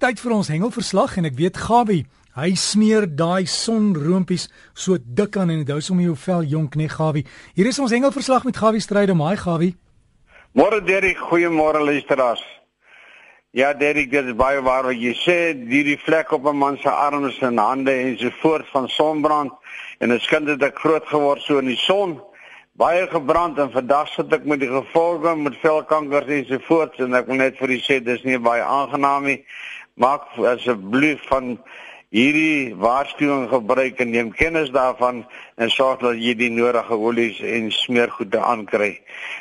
Tyd vir ons hengelverslag en ek weet Gawie, hy smeer daai sonroompies so dik aan en dit hou sommer jou vel jonk, nee Gawie. Hier is ons hengelverslag met Gawie Strydom. Haai Gawie. Môre Derek, goeiemôre luisteraars. Ja Derek, dit is baie waar wat jy sê, hierdie vlek op 'n man se arms en hande en so voort van sonbrand en 'n skind het ek groot geword so in die son baie gebrand en vandag sit ek met die gevolge met velkankers en so voort en ek wil net vir u sê dis nie baie aangenaam nie maak asseblief van hierdie waarskuwing gebruik en neem kennis daarvan en sorg dat jy die nodige olies en smeergoede aankry.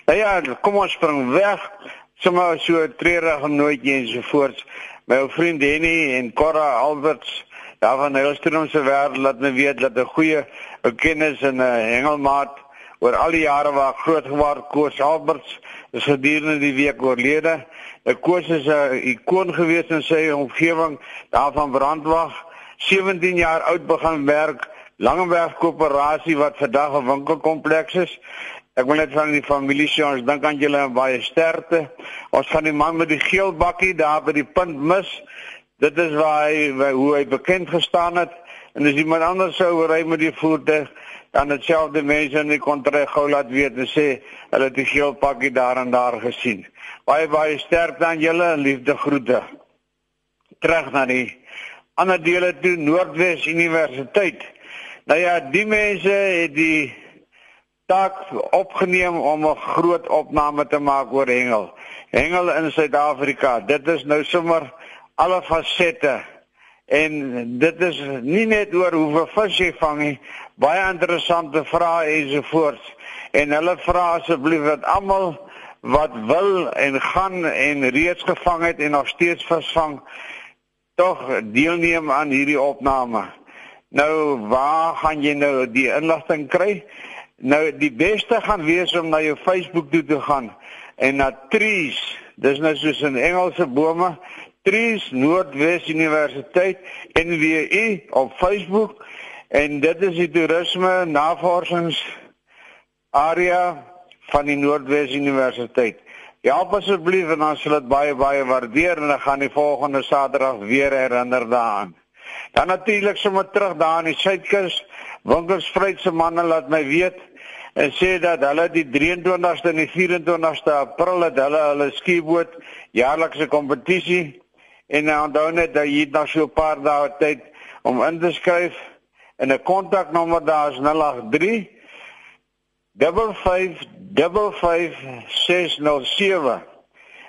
Nou ja, kom ons spring weg. Sommige so treurig en so voort. My ou vriend Henny en Cora Alberts daar van Helstroom se wêreld laat my weet dat 'n goeie kennis en 'n hengelmaat oor al die jare waar groot geword Koos Alberts is gedurende die week oorlede. 'n Koos is 'n ikoon gewees in sy omgewing daarvan brandwag 17 jaar oud begin werk Langeberg koöperasie wat vandag 'n winkelkompleks is. Ek wil net van die familie sê ons dink aan julle baie sterkte. Ons gaan die man met die geel bakkie daar by die punt mis. Dit is waar hy hoe hy bekend gestaan het en as iemand anders sou ry met die voertuig dan dieselfde mense in die kontrak gou laat weet en sê hulle het die geel pakkie daar en daar gesien. Baie baie sterkte aan julle en liefde groete. Terug na die ander dele toe Noordwes Universiteit. Nou ja, die mense het die taak opgeneem om 'n groot opname te maak oor hengel. Hengel in Suid-Afrika. Dit is nou sommer alle fasette En dit is nie net oor hoeveel vis jy vang nie, baie interessante vrae ensovoorts. En hulle vra asseblief dat almal wat wil en gaan en reeds gevang het en nog steeds visvang, tog deelneem aan hierdie opname. Nou, waar gaan jy nou die inligting kry? Nou die beste gaan wees om na jou Facebook toe te gaan en na Trees. Dis nou soos in Engelse bome, Trees Noordwes Universiteit NWU op Facebook en dit is die toerisme navorsings area van die Noordwes Universiteit. Ja, asseblief en dan sal dit baie baie waardeer en ek gaan die volgende Saterdag weer herinner daaraan. Dan natuurlik sommer terug daar in die Suidkus, Winkersvryse manne laat my weet en sê dat hulle die 23ste en die 24ste April het hulle hulle skieboot jaarlikse kompetisie En nou onthou net dat jy nog so 'n paar dae tyd om in te skryf en 'n kontaknommer daar is 083 5555607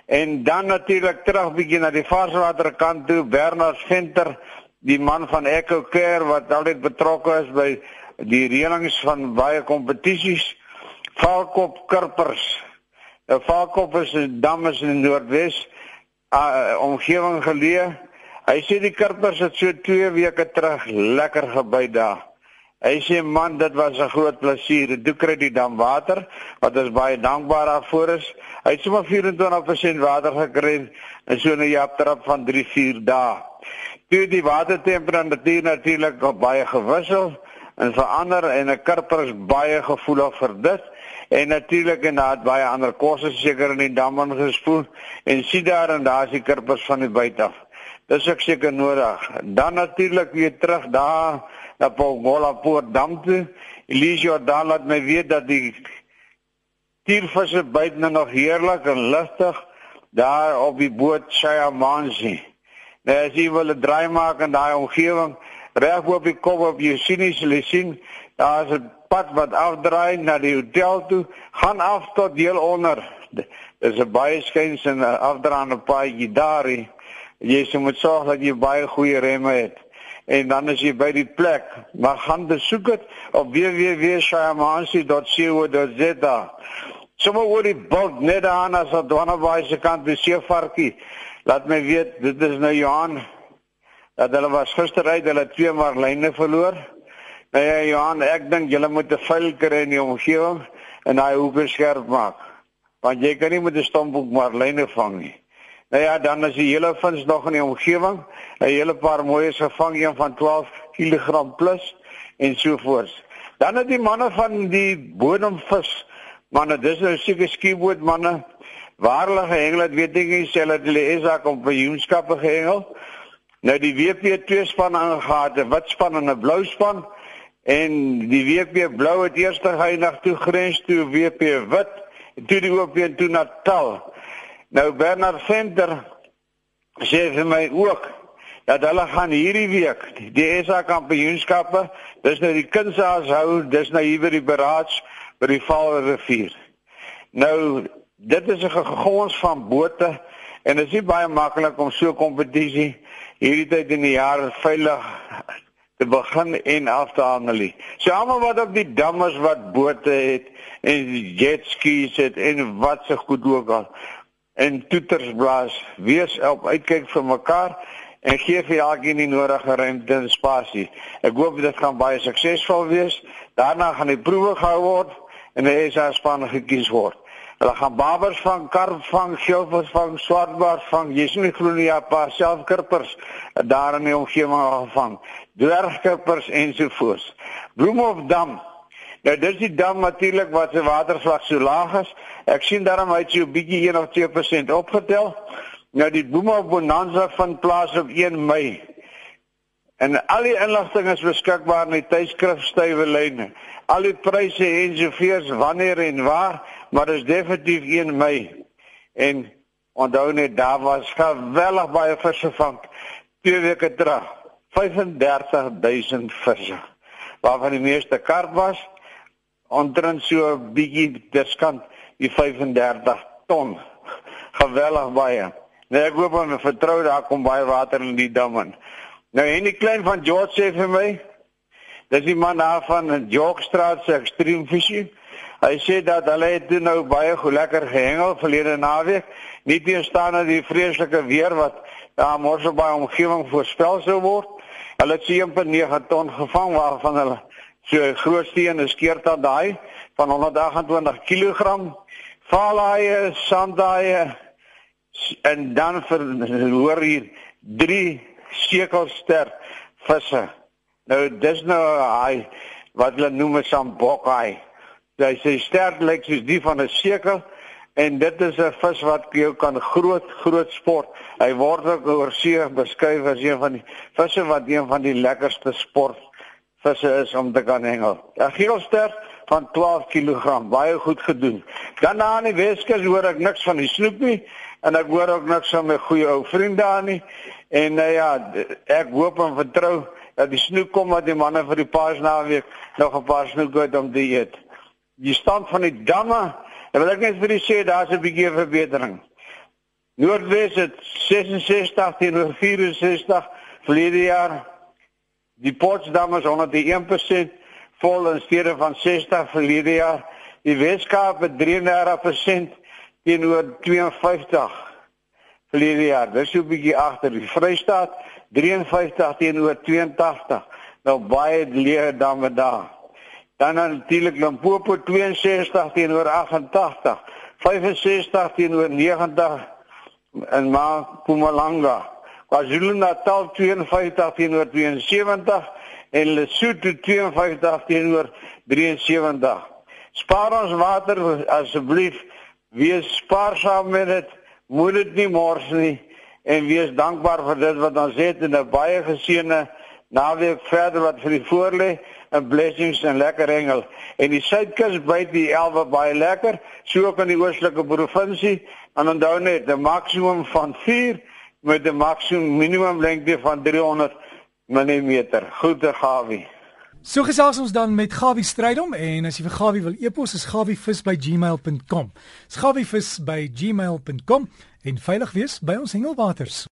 en dan natuurlik terug bietjie na die varswater kant toe Bernard Venter die man van Echo Care wat altyd betrokke is by die reëlings van baie kompetisies Valkop Kirpers 'n Valkop is 'n dam is in die Noordwes uh, omgewing geleë. Hy sê die kirpers het so 2 weke terug lekker gebyt daar. Hy sê man, dit was 'n groot plesier. Dit kry die dam water wat ons baie dankbaar daarvoor is. Hy het sommer 24% water gekry en so 'n japtrap van 3-4 dae. Toe die watertemperatuur natuurlik baie gewissel en verander en 'n kirper is baie gevoelig vir dit. En natuurlik en daar het baie ander kosse seker in die dam ingespoel en sien daar en daar is die kirpers van die buite af. Dis ek seker nodig. Dan natuurlik weer terug daar na Pongola Poort dam toe. Elisio dan laat my weet dat die tiervisse byt nou nog heerlik en lustig daar op die boot Shayamansi. Nou as jy wil 'n draai maak in daai omgewing, reg op die kop op jy sien jy sien daar is 'n pad wat afdraai na die hotel toe, gaan af tot deel onder. Dis 'n baie skuins en afdraande paadjie daar. Jy sê moet sorg dat jy baie goeie remme het. En dan as jy by die plek, maar gaan besoek dit op www.shayamansi.co.za. Sommige oor die bult net aan as op Dwanabaai se kant die seevarkie. Laat my weet, dit is nou Johan. Dat hulle was gister uit, hulle twee marline verloor. Nee, ja, Johan, ek dink julle moet 'n vuil kry in die omgewing en daai hoeke skerp maak. Want jy kan nie met 'n stompboek maar lyne vang nie. Nou ja, dan as die hele vins nog in die omgewing, 'n hele paar mooies gevang een van 12 kg plus en so voort. Dan het die manne van die bodemvis, manne, dis nou seker skieboot manne, waarlige hengel, weet ek nie, sê hulle hulle is daar kom by joenskappe gehengel. Nou die WP twee span aangegaan, 'n wit span en 'n blou span en die WP blou het eers geëindig toe grens toe WP wit en toe die OP toe Natal. Nou Bernard Venter sê vir my ook dat hulle gaan hierdie week die SA kampioenskappe, dis nou die Kinsaas hou, dis nou hier by die Beraads by die Vaalrivier. Nou dit is 'n gegons van bote en dit is nie baie maklik om so 'n kompetisie hierdie tyd in die jaar veilig te begin en af te handel nie. So almal wat op die damme wat bote het en jet skis het en wat se goed ook al en toeters blaas, wees op uitkyk vir mekaar en gee vir elkeen die nodige ruimte en spasie. Ek hoop dit gaan baie suksesvol wees. Daarna gaan die proewe gehou word en die SA span gekies word. Hulle gaan babers van karp vang, skilpers vang, swartbaars vang, jesmikronia pa selfkirpers daar in die omgewing gevang. Dwergkirpers ensovoorts. Bloemhofdam. Nou dis die dam natuurlik wat se watervlak so laag is. Ek sien daarom hy het so 'n bietjie 1 of 2% opgetel. Nou die Bloemhof Bonanza van plaas op 1 Mei. En al die inligting is beskikbaar in die tydskrif Stywe Lyne. Al die pryse en soveel wanneer en waar maar dit is definitief 1 Mei. En onthou net daar was geweldig baie visse vang twee weke terug. 35000 visse. Waarvan die meeste karp was. Onderin so 'n bietjie diskant die 35 ton. Geweldig baie. Nee, ek hoop en vertrou daar kom baie water in die dam in. Nou en die klein van George sê vir my, dis die man daar van Jogstraat se Extreme Fishing. Hy sê dat hulle het nou baie goed lekker gehengel verlede naweek, nie teenstaan aan die vreeslike weer wat daar ja, op baie omgewing voorspel sou word. Hulle het 7.9 ton gevang waarvan hulle so groot steen is keer tot daai van 128 kg. Vaalhaie, sandhaie en dan vir hoor hier 3 sekelster visse. Nou dis nou hy wat hulle noem 'n sambokhaai. Hy sê sterk lyk soos die van 'n sekel en dit is 'n vis wat jou kan groot groot sport. Hy word ook oor see beskryf as een van die visse wat een van die lekkerste sport visse is om te kan hengel. 'n Geelster van 12 kg, baie goed gedoen. Dan na in die Weskus hoor ek niks van die snoep nie en ek hoor ook niks van my goeie ou vriend daar nie. En nou ja, ek hoop en vertrou dat die snoep kom wat die manne vir die paasnaweek nog 'n paar snoek het om te eet die stand van die damme, en wil ek net vir u sê daar's 'n bietjie verbetering. Noordwes het 66 teenoor 64 verlede jaar. Die Potsdam is onder die 1% vol in steede van 60 verlede jaar. Die Weskaap het 33% teenoor 52 verlede jaar. Dis 'n bietjie agter die Vrystaat 53 teenoor 82. Nou baie leë damme daar. Dan natuurlik Limpopo 62 teenoor 88, 65 teenoor 90 in Mpumalanga. KwaZulu-Natal 52 teenoor 72 en Lesotho 52 teenoor 73. Spaar ons water asseblief. Wees spaarsaam met dit. Moet dit nie mors nie en wees dankbaar vir dit wat ons het en 'n baie geseënde naweek verder wat vir die voorlê en blessings en lekker hengel. En die suidkus byt die elwe baie lekker, so ook in die oostelike provinsie. En onthou net, 'n maksimum van 4 met 'n maksimum minimum lengte van 300 mm. Goeie Gawie. So gesels ons dan met Gawie Strydom en as jy vir Gawie wil e-pos is gawievis@gmail.com. Dis gawievis@gmail.com en veilig wees by ons hengelwaters.